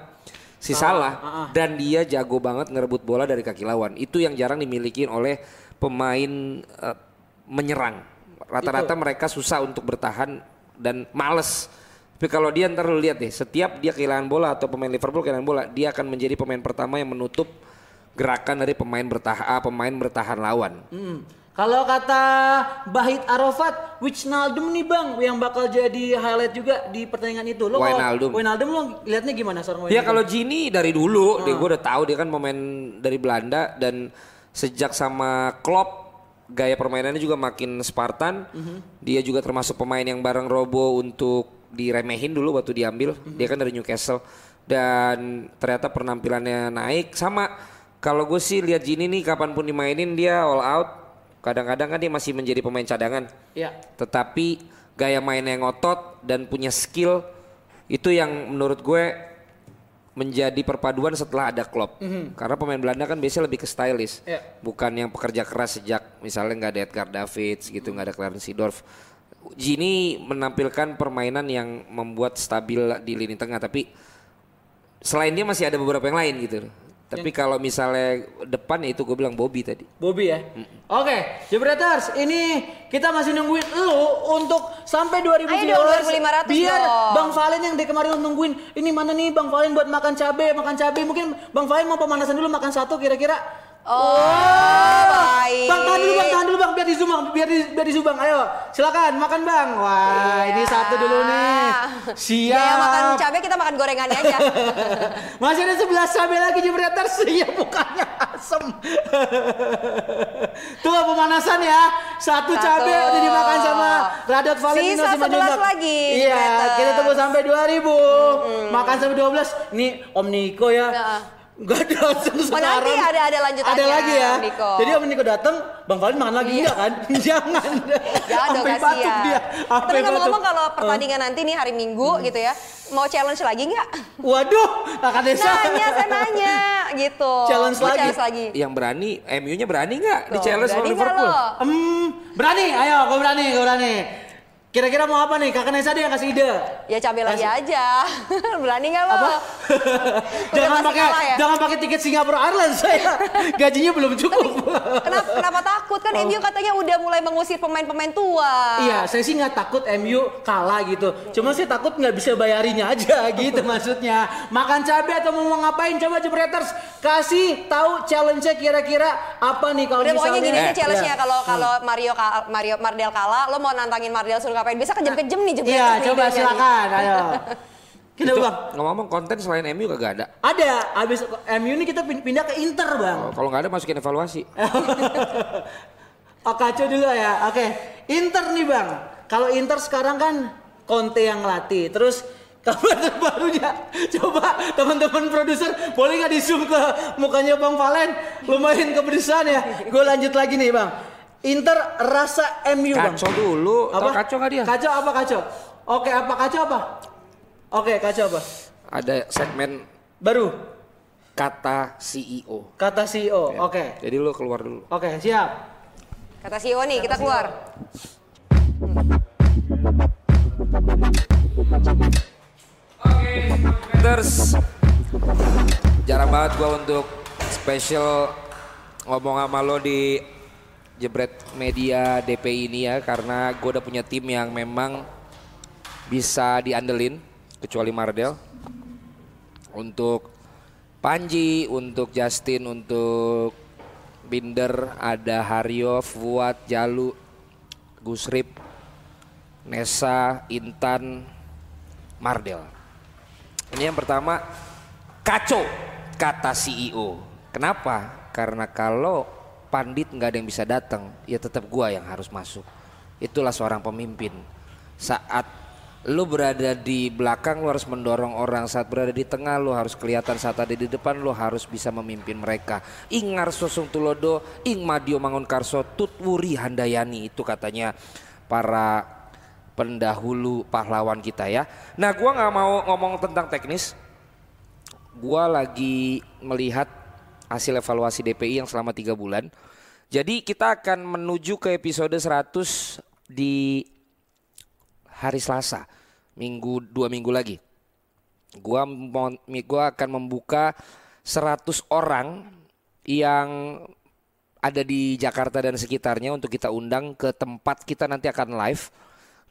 si Salah ah, ah. dan dia jago banget ngerebut bola dari kaki lawan. Itu yang jarang dimiliki oleh pemain eh, menyerang. Rata-rata mereka susah untuk bertahan dan males. Tapi kalau dia ntar lu lihat deh, setiap dia kehilangan bola atau pemain Liverpool kehilangan bola, dia akan menjadi pemain pertama yang menutup gerakan dari pemain bertahan ah, pemain bertahan lawan. Hmm. Kalau kata Bahit Arafat, Wijnaldum nih bang yang bakal jadi highlight juga di pertandingan itu. Lo Wijnaldum. Wijnaldum lo liatnya gimana seorang Ya kalau Gini dari dulu, dia gue udah tahu dia kan pemain dari Belanda dan sejak sama Klopp gaya permainannya juga makin Spartan. Dia juga termasuk pemain yang bareng Robo untuk diremehin dulu waktu diambil. Dia kan dari Newcastle dan ternyata penampilannya naik sama. Kalau gue sih lihat Gini nih kapan pun dimainin dia all out. Kadang-kadang kan dia masih menjadi pemain cadangan. Ya. Tetapi gaya mainnya yang ngotot dan punya skill itu yang menurut gue menjadi perpaduan setelah ada Klopp. Karena pemain Belanda kan biasanya lebih ke stylish. Iya. Bukan yang pekerja keras sejak misalnya nggak ada Edgar Davids gitu, nggak ada Clarence Seedorf. Gini menampilkan permainan yang membuat stabil di lini tengah tapi selain dia masih ada beberapa yang lain gitu. Tapi kalau misalnya depan ya itu gue bilang Bobby tadi. Bobby ya. Oke, Jebreters, ini kita masih nungguin lu untuk sampai 2000 Ayo dong, viewers. 2500 biar dong. Bang Valen yang dari kemarin nungguin, ini mana nih Bang Valen buat makan cabe, makan cabe. Mungkin Bang Valen mau pemanasan dulu makan satu kira-kira. Oh, baik. Bang tahan dulu Bang, tahan dulu Bang, biar di zoom Bang, biar di biar di zoom Bang. Ayo, silakan makan Bang. Wah, Iya. ini satu dulu nih. Siap. Dia makan cabai, kita makan gorengannya aja. Masih ada 11 cabai lagi Jebreters ya bukannya asem. Tuh pemanasan ya. Satu, Satu. cabai udah dimakan sama Radot Valentino Sisa sama 11 Jondok. lagi, Iya, kita tunggu sampai 2000. Makan sampai 12. Nih Om Niko ya. Nah. Gak datang Oh, sekarang. nanti ada- ada lanjutannya, Ada lagi ya. Niko. Jadi Om Niko datang, Bang Valen makan lagi enggak kan? Jangan. Jangan dong kasihan. dia. Tapi Sampai ngomong-ngomong batuk. kalau pertandingan nanti nih hari Minggu gitu ya, mau challenge lagi nggak? Waduh, Kakak Desa. Nanya, saya nanya gitu. Challenge Mau lagi? Challenge lagi. Yang berani, MU-nya berani nggak di challenge sama Liverpool? Hmm, berani, ayo, gue berani, gue berani. Kira-kira mau apa nih? Kakak Nesa deh yang kasih ide. Ya cabai lagi aja. Berani nggak lo? Apa? jangan pakai ya? jangan pakai tiket Singapura Airlines saya. Gajinya belum cukup. Kenapa, kenapa takut? Kan MU katanya udah mulai mengusir pemain-pemain tua. Iya, saya sih nggak takut MU kalah gitu. Cuma saya takut nggak bisa bayarinya aja gitu maksudnya. Makan cabai atau mau ngapain? Coba Jebreters kasih tahu challenge-nya kira-kira apa nih kalau Udah misalnya. pokoknya gini sih Eh, challenge-nya iya. kalau kalau Mario ka- Mario Mardel kalah, lo mau nantangin Mardel suruh ngapain? Bisa kejam-kejam nih jebret. Iya, coba silakan. Ayo. Kita Itu bang. ngomong-ngomong konten selain MU kagak ada. Ada, abis MU ini kita pin- pindah ke Inter bang. Oh, kalau nggak ada masukin evaluasi. Oh kacau juga ya. Oke, Inter nih bang. Kalau Inter sekarang kan Conte yang latih. Terus kabar terbarunya, coba teman-teman produser boleh nggak di zoom ke mukanya Bang Valen? Lumayan kepedesan ya. Gue lanjut lagi nih bang. Inter rasa MU bang. Kacau dulu. Tahu kacau nggak dia? Kacau apa kacau? Oke apa kacau apa? Oke kacau apa? Ada segmen Baru kata CEO. kata CEO. Oke. Jadi lu keluar dulu. Oke siap. Kata CEO nih, kita keluar. Terus jarang banget gua untuk special ngomong sama lo di Jebret Media DPI ini ya karena gue udah punya tim yang memang bisa diandelin kecuali Mardel untuk Panji, untuk Justin, untuk Binder, ada Haryo, Fuad, Jalu, Gusrip, Nesa, Intan, Mardel. Ini yang pertama kacau kata CEO. Kenapa? Karena kalau pandit nggak ada yang bisa datang, ya tetap gua yang harus masuk. Itulah seorang pemimpin. Saat lu berada di belakang lu harus mendorong orang. Saat berada di tengah lu harus kelihatan. Saat ada di depan lu harus bisa memimpin mereka. Ingar sosong tulodo ing madio mangun karso tutwuri handayani. Itu katanya para pendahulu pahlawan kita ya. Nah gua nggak mau ngomong tentang teknis. Gua lagi melihat hasil evaluasi DPI yang selama tiga bulan jadi kita akan menuju ke episode 100 di hari Selasa, minggu dua minggu lagi. Gua mau, gua akan membuka 100 orang yang ada di Jakarta dan sekitarnya untuk kita undang ke tempat kita nanti akan live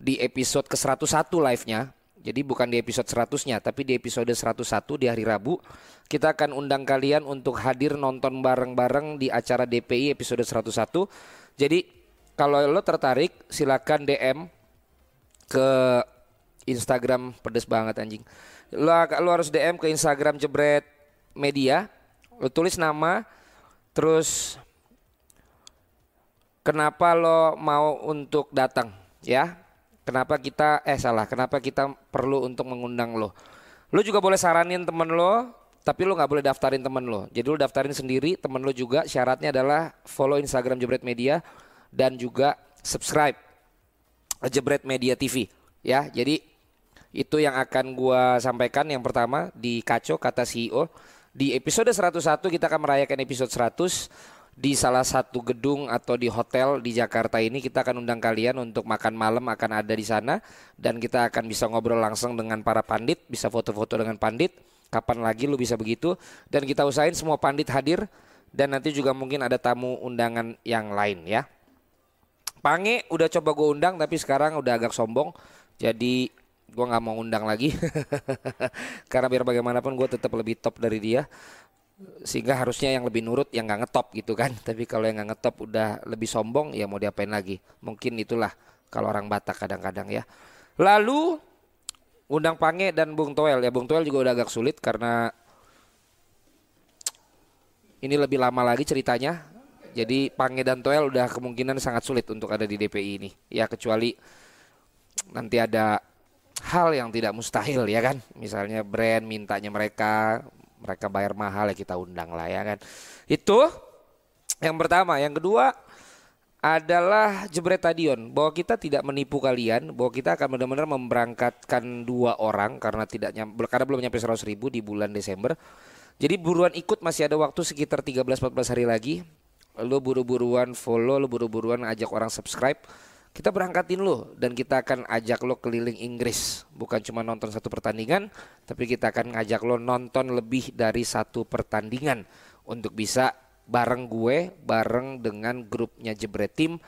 di episode ke-101 live-nya. Jadi bukan di episode 100-nya, tapi di episode 101 di hari Rabu kita akan undang kalian untuk hadir nonton bareng-bareng di acara DPI episode 101. Jadi kalau lo tertarik silakan DM ke Instagram pedes banget anjing. Lo, lo harus DM ke Instagram Jebret Media. Lo tulis nama, terus kenapa lo mau untuk datang, ya? Kenapa kita eh salah? Kenapa kita perlu untuk mengundang lo? Lo juga boleh saranin temen lo, tapi lo nggak boleh daftarin temen lo. Jadi lo daftarin sendiri, temen lo juga. Syaratnya adalah follow Instagram Jebret Media dan juga subscribe Jebret Media TV ya. Jadi itu yang akan gua sampaikan yang pertama di Kaco kata CEO. Di episode 101 kita akan merayakan episode 100 di salah satu gedung atau di hotel di Jakarta ini kita akan undang kalian untuk makan malam akan ada di sana dan kita akan bisa ngobrol langsung dengan para pandit, bisa foto-foto dengan pandit. Kapan lagi lu bisa begitu dan kita usahain semua pandit hadir dan nanti juga mungkin ada tamu undangan yang lain ya. Pange udah coba gue undang tapi sekarang udah agak sombong. Jadi gue nggak mau undang lagi. Karena biar bagaimanapun gue tetap lebih top dari dia. Sehingga harusnya yang lebih nurut yang nggak ngetop gitu kan. Tapi kalau yang nggak ngetop udah lebih sombong ya mau diapain lagi. Mungkin itulah kalau orang Batak kadang-kadang ya. Lalu undang Pange dan Bung Toel ya. Bung Toel juga udah agak sulit karena ini lebih lama lagi ceritanya. Jadi Pange dan Toel udah kemungkinan sangat sulit untuk ada di DPI ini. Ya kecuali nanti ada hal yang tidak mustahil ya kan. Misalnya brand mintanya mereka, mereka bayar mahal ya kita undang lah ya kan. Itu yang pertama. Yang kedua adalah jebret stadion bahwa kita tidak menipu kalian bahwa kita akan benar-benar memberangkatkan dua orang karena tidak nyam, karena belum nyampe 100 ribu di bulan Desember jadi buruan ikut masih ada waktu sekitar 13-14 hari lagi lu buru-buruan follow lu buru-buruan ajak orang subscribe Kita berangkatin lo dan kita akan ajak lo keliling Inggris. Bukan cuma nonton satu pertandingan, tapi kita akan ngajak lo nonton lebih dari satu pertandingan untuk bisa bareng gue, bareng dengan grupnya Jebret Team.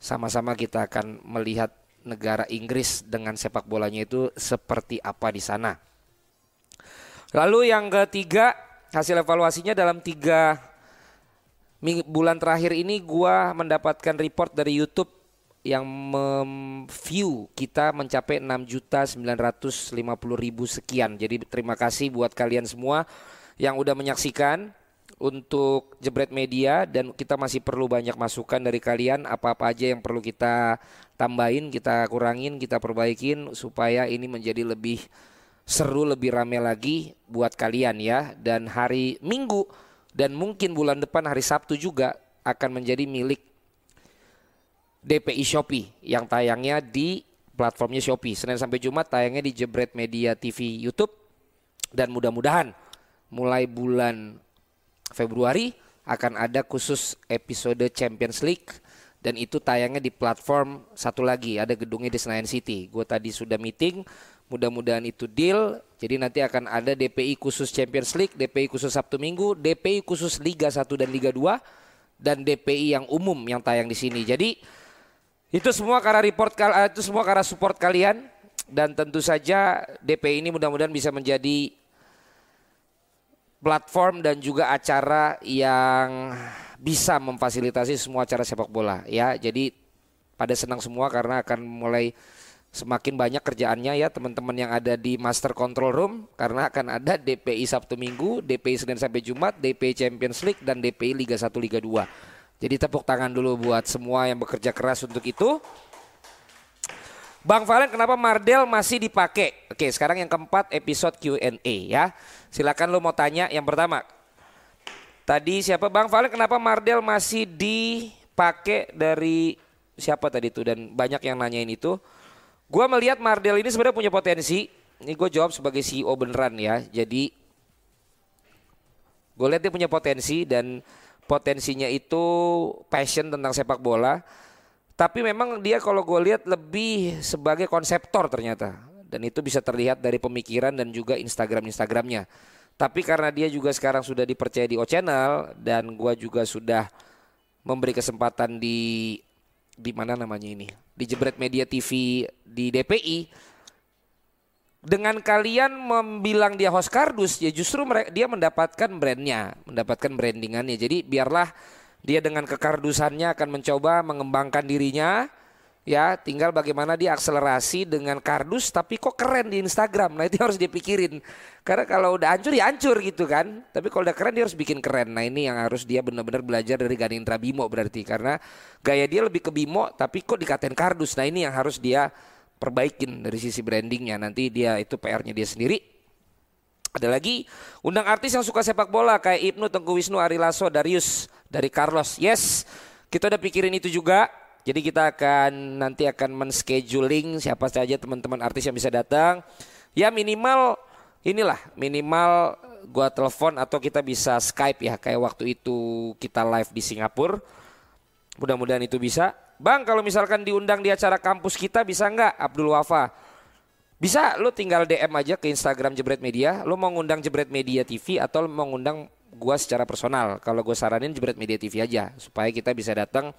Sama-sama kita akan melihat negara Inggris dengan sepak bolanya itu seperti apa di sana. Lalu yang ketiga, hasil evaluasinya dalam tiga bulan terakhir ini gua mendapatkan report dari YouTube yang view kita mencapai 6 juta 950 ribu sekian. Jadi terima kasih buat kalian semua yang udah menyaksikan untuk Jebret Media dan kita masih perlu banyak masukan dari kalian apa-apa aja yang perlu kita tambahin, kita kurangin, kita perbaikin supaya ini menjadi lebih seru, lebih rame lagi buat kalian ya. Dan hari Minggu dan mungkin bulan depan hari Sabtu juga akan menjadi milik DPI Shopee yang tayangnya di platformnya Shopee. Senin sampai Jumat tayangnya di Jebret Media TV YouTube dan mudah-mudahan mulai bulan Februari akan ada khusus episode Champions League dan itu tayangnya di platform satu lagi ada gedungnya di Senayan City. Gue tadi sudah meeting, mudah-mudahan itu deal. Jadi nanti akan ada DPI khusus Champions League, DPI khusus Sabtu Minggu, DPI khusus Liga 1 dan Liga 2 dan DPI yang umum yang tayang di sini. Jadi itu semua karena report eh, itu semua karena support kalian dan tentu saja DP ini mudah-mudahan bisa menjadi platform dan juga acara yang bisa memfasilitasi semua acara sepak bola ya. Jadi pada senang semua karena akan mulai semakin banyak kerjaannya ya teman-teman yang ada di Master Control Room karena akan ada DPI Sabtu Minggu, DPI Senin sampai Jumat, DPI Champions League dan DPI Liga 1 Liga 2. Jadi tepuk tangan dulu buat semua yang bekerja keras untuk itu. Bang Valen kenapa Mardel masih dipakai? Oke sekarang yang keempat episode Q&A ya. Silakan lo mau tanya yang pertama. Tadi siapa Bang Valen kenapa Mardel masih dipakai dari siapa tadi itu dan banyak yang nanyain itu. Gua melihat Mardel ini sebenarnya punya potensi. Ini gue jawab sebagai CEO beneran ya. Jadi gue lihat dia punya potensi dan potensinya itu passion tentang sepak bola. Tapi memang dia kalau gue lihat lebih sebagai konseptor ternyata. Dan itu bisa terlihat dari pemikiran dan juga Instagram-Instagramnya. Tapi karena dia juga sekarang sudah dipercaya di O Channel dan gue juga sudah memberi kesempatan di di mana namanya ini di Jebret Media TV di DPI dengan kalian membilang dia host kardus ya justru mereka dia mendapatkan brandnya mendapatkan brandingannya. Jadi biarlah dia dengan kekardusannya akan mencoba mengembangkan dirinya ya. Tinggal bagaimana dia akselerasi dengan kardus tapi kok keren di Instagram. Nah itu harus dipikirin. Karena kalau udah hancur ya hancur gitu kan. Tapi kalau udah keren dia harus bikin keren. Nah ini yang harus dia benar-benar belajar dari Ganindra Bimo berarti. Karena gaya dia lebih ke Bimo tapi kok dikatain kardus. Nah ini yang harus dia perbaikin dari sisi brandingnya. Nanti dia itu PR-nya dia sendiri. Ada lagi undang artis yang suka sepak bola kayak Ibnu Tengku Wisnu Ari Lasso Darius dari Carlos. Yes kita udah pikirin itu juga. Jadi kita akan nanti akan men-scheduling siapa saja teman-teman artis yang bisa datang. Ya minimal inilah minimal gua telepon atau kita bisa Skype ya kayak waktu itu kita live di Singapura. Mudah-mudahan itu bisa Bang kalau misalkan diundang di acara kampus kita bisa nggak Abdul Wafa? Bisa lu tinggal DM aja ke Instagram Jebret Media. Lu mau ngundang Jebret Media TV atau mau ngundang gua secara personal. Kalau gue saranin Jebret Media TV aja supaya kita bisa datang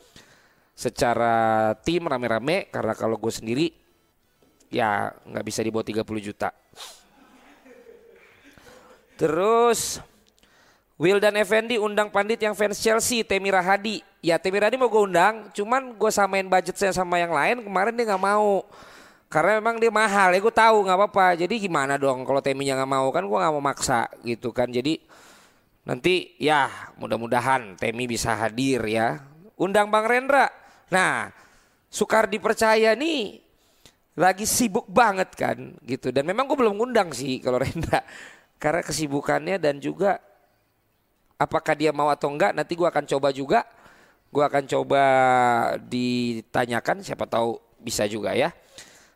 secara tim rame-rame karena kalau gue sendiri ya nggak bisa dibawa 30 juta. Terus Wildan Effendi undang pandit yang fans Chelsea, Temi Rahadi. Ya Temi Rahadi mau gue undang, cuman gue samain budget saya sama yang lain, kemarin dia nggak mau. Karena memang dia mahal, ya gue tahu nggak apa-apa. Jadi gimana dong kalau Teminya nggak mau kan gue nggak mau maksa gitu kan. Jadi nanti ya mudah-mudahan Temi bisa hadir ya. Undang Bang Rendra. Nah Sukar dipercaya nih lagi sibuk banget kan gitu. Dan memang gue belum ngundang sih kalau Rendra. Karena kesibukannya dan juga apakah dia mau atau enggak nanti gue akan coba juga gue akan coba ditanyakan siapa tahu bisa juga ya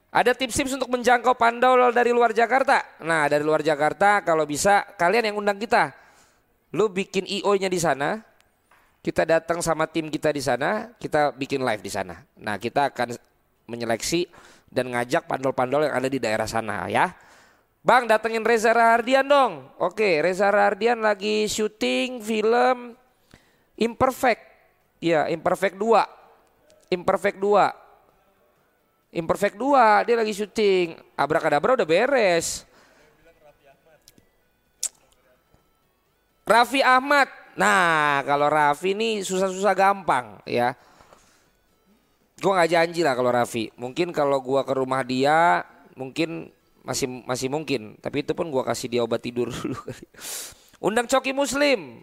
ada tips-tips untuk menjangkau pandol dari luar Jakarta nah dari luar Jakarta kalau bisa kalian yang undang kita lu bikin IO nya di sana kita datang sama tim kita di sana, kita bikin live di sana. Nah, kita akan menyeleksi dan ngajak pandol-pandol yang ada di daerah sana ya. Bang, datengin Reza Rahardian dong. Oke, Reza Rahardian lagi syuting film Imperfect. Iya, Imperfect 2. Imperfect 2. Imperfect 2, dia lagi syuting. Abrakadabra udah beres. Raffi Ahmad. Nah, kalau Raffi ini susah-susah gampang ya. Gue nggak janji lah kalau Raffi. Mungkin kalau gua ke rumah dia, mungkin masih masih mungkin. Tapi itu pun gua kasih dia obat tidur dulu. Undang Coki Muslim.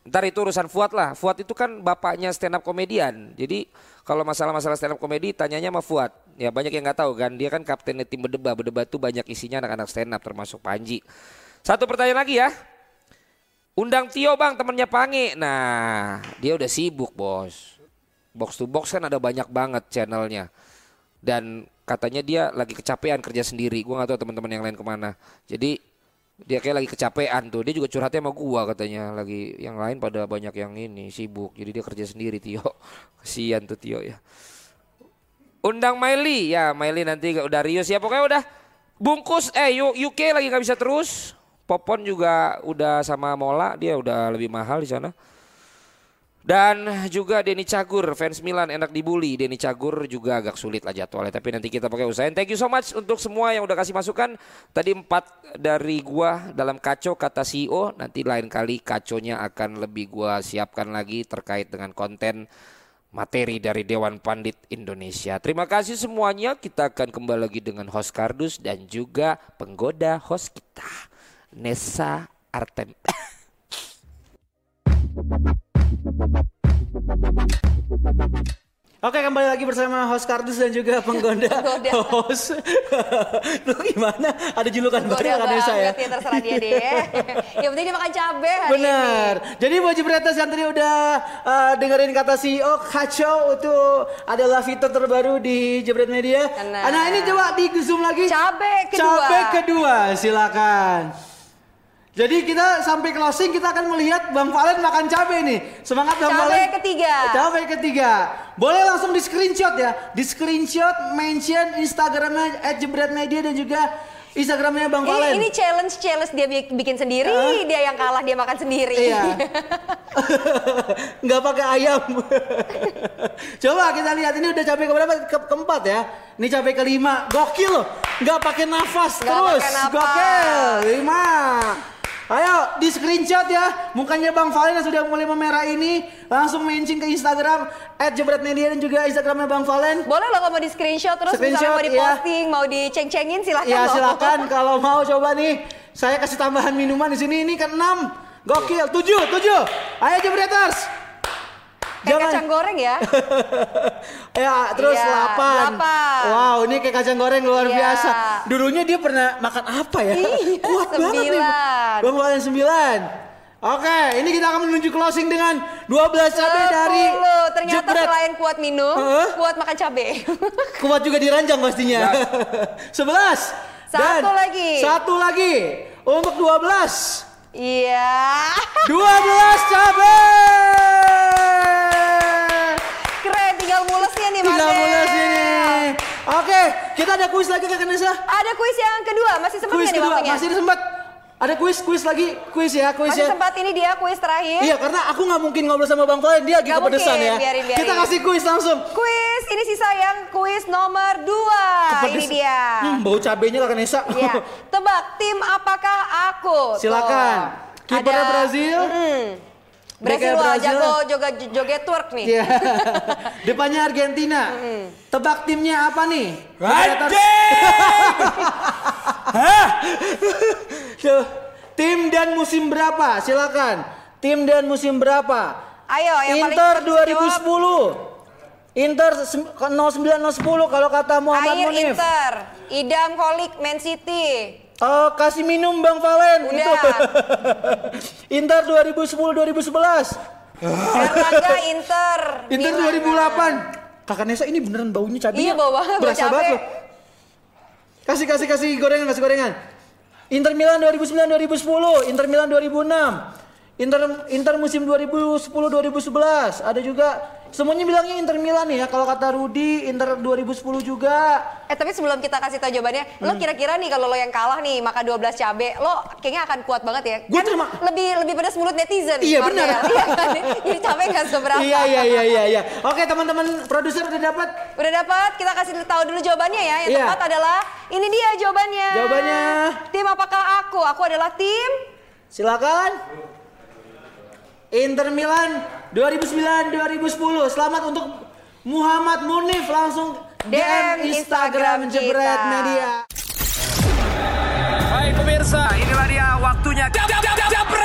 Ntar itu urusan Fuad lah. Fuad itu kan bapaknya stand up komedian. Jadi kalau masalah-masalah stand up komedi tanyanya sama Fuad. Ya banyak yang nggak tahu kan. Dia kan kaptennya tim berdebat. Berdebat tuh banyak isinya anak-anak stand up termasuk Panji. Satu pertanyaan lagi ya. Undang Tio bang temennya Pange. Nah dia udah sibuk bos. Box to box kan ada banyak banget channelnya. Dan katanya dia lagi kecapean kerja sendiri. Gua nggak tahu teman-teman yang lain ke mana. Jadi dia kayak lagi kecapean tuh. Dia juga curhatnya sama gua katanya. Lagi yang lain pada banyak yang ini sibuk. Jadi dia kerja sendiri Tio. Kasian tuh Tio ya. Undang Miley ya Miley nanti udah Rius ya pokoknya udah bungkus eh UK lagi nggak bisa terus Popon juga udah sama Mola dia udah lebih mahal di sana dan juga Denny Cagur fans Milan enak dibully Denny Cagur juga agak sulit lah jadwalnya tapi nanti kita pakai usahain thank you so much untuk semua yang udah kasih masukan tadi empat dari gua dalam kacau kata CEO nanti lain kali kaconya akan lebih gua siapkan lagi terkait dengan konten materi dari Dewan Pandit Indonesia. Terima kasih semuanya. Kita akan kembali lagi dengan host Kardus dan juga penggoda host kita, Nessa Artem. Oke kembali lagi bersama host Kardus dan juga penggoda Penggoda. host. Lu gimana? Ada julukan baru kan Nesa ya? terserah dia deh. yang penting dia makan cabai hari Bener. Jadi buat Jebretas yang tadi udah uh, dengerin kata CEO kacau itu adalah fitur terbaru di Jebret Media. Benar. Nah ini coba di zoom lagi. Cabe kedua. Cabe kedua, silakan. Jadi kita sampai closing kita akan melihat Bang Valen makan cabe nih. Semangat Bang Cabe Valen. ketiga. Cabe ketiga. Boleh langsung di screenshot ya. Di screenshot mention Instagramnya @jebretmedia dan juga Instagramnya Bang Ini, Valen. ini challenge challenge dia bi- bikin sendiri, Hah? dia yang kalah dia makan sendiri. Iya. Nggak pakai ayam. Coba kita lihat ini udah cabai keberapa? Ke keempat ya. Ini cabai kelima. Gokil loh. Nggak pakai nafas Nggak terus. pakai nafas. Gokil. Lima. Ayo di screenshot ya mukanya Bang Valen yang sudah mulai memerah ini langsung mention ke Instagram @jebretmedia dan juga Instagramnya Bang Valen. Boleh loh kalau mau di screenshot terus Screenshot, misalnya mau iya. diposting, mau diceng-cengin silakan Ya loh. silakan kalau mau coba nih. Saya kasih tambahan minuman di sini ini ke 6. Gokil. 7, 7. Ayo Jebreters. Kayak kacang goreng ya. ya, terus Iya, 8. delapan. Wow, ini kayak kacang goreng luar Iya. biasa. Dulunya dia pernah makan apa ya? Iya, Kuat banget nih. sembilan. Bang Valen 9. Oke, ini kita akan menuju closing dengan 12 cabai dari 10. Ternyata Jebret. selain kuat minum, Heeh. kuat makan cabai. Kuat juga diranjang pastinya. 11. Dan Satu lagi. Satu lagi. Untuk 12. Iya. 12 cabai. Tinggal mulesnya nih Mas. Tinggal mulai sini. Oke, kita ada kuis lagi Kak Nesa. Ada kuis yang kedua, masih sempat Kuis nih kedua, waktunya? masih sempat. Ada kuis, kuis lagi, kuis ya, kuis Masih ya. sempat ini dia kuis terakhir. Iya, karena aku nggak mungkin ngobrol sama Bang Valen, dia lagi Nggak kepedesan mungkin, ya. biarin, biarin. Kita kasih kuis langsung. Kuis ini sisa yang kuis nomor dua. Kepedes- Ini dia. Hmm, bau cabenya lah Kanesa. Iya. Tebak tim apakah aku? Silakan. Kipernya Brazil. Mm. Brazil Brazil. jago joget joget twerk nih. Iya. Depannya Argentina. Tebak timnya apa nih? Tuh, Tim dan musim berapa? Silakan. Tim dan musim berapa? Ayo yang paling Inter cepat bisa 2010. Inter sem- 0910 kalau kata Muhammad Air Munif. Inter, Idam Kolik Man City. Oh, kasih minum Bang Valen. Udah. Itu. Inter 2010 2011. Erlangga Inter. Inter Milan. 2008. Kakak Nesa ini beneran baunya cabenya. Iya, bau banget, Berasa banget loh. Kasih kasih kasih gorengan, kasih gorengan. Inter Milan 2009 2010, Inter Milan 2006. Inter Inter musim 2010-2011. Ada juga semuanya bilangnya Inter Milan nih ya. Kalau kata Rudi Inter 2010 juga. Eh tapi sebelum kita kasih tahu jawabannya, lo Hmm. kira-kira nih kalau lo yang kalah nih makan 12 cabe, lo kayaknya akan kuat banget ya. Gua terima- Lebih lebih pedas mulut netizen. Iya, benar. Iya kan? Jadi cabe nggak seberapa. Iya iya iya iya iya. Oke teman-teman produser udah dapat Udah dapat, kita kasih tahu dulu jawabannya ya. Yang Iya. tepat adalah ini dia jawabannya. Jawabannya. Tim apakah aku? Aku adalah tim Silakan. Inter Milan 2009-2010. Selamat untuk Muhammad Munif langsung DM Instagram Instagram Jebret kita. Media. Baik pemirsa, inilah dia waktunya. Jab, jab, jab.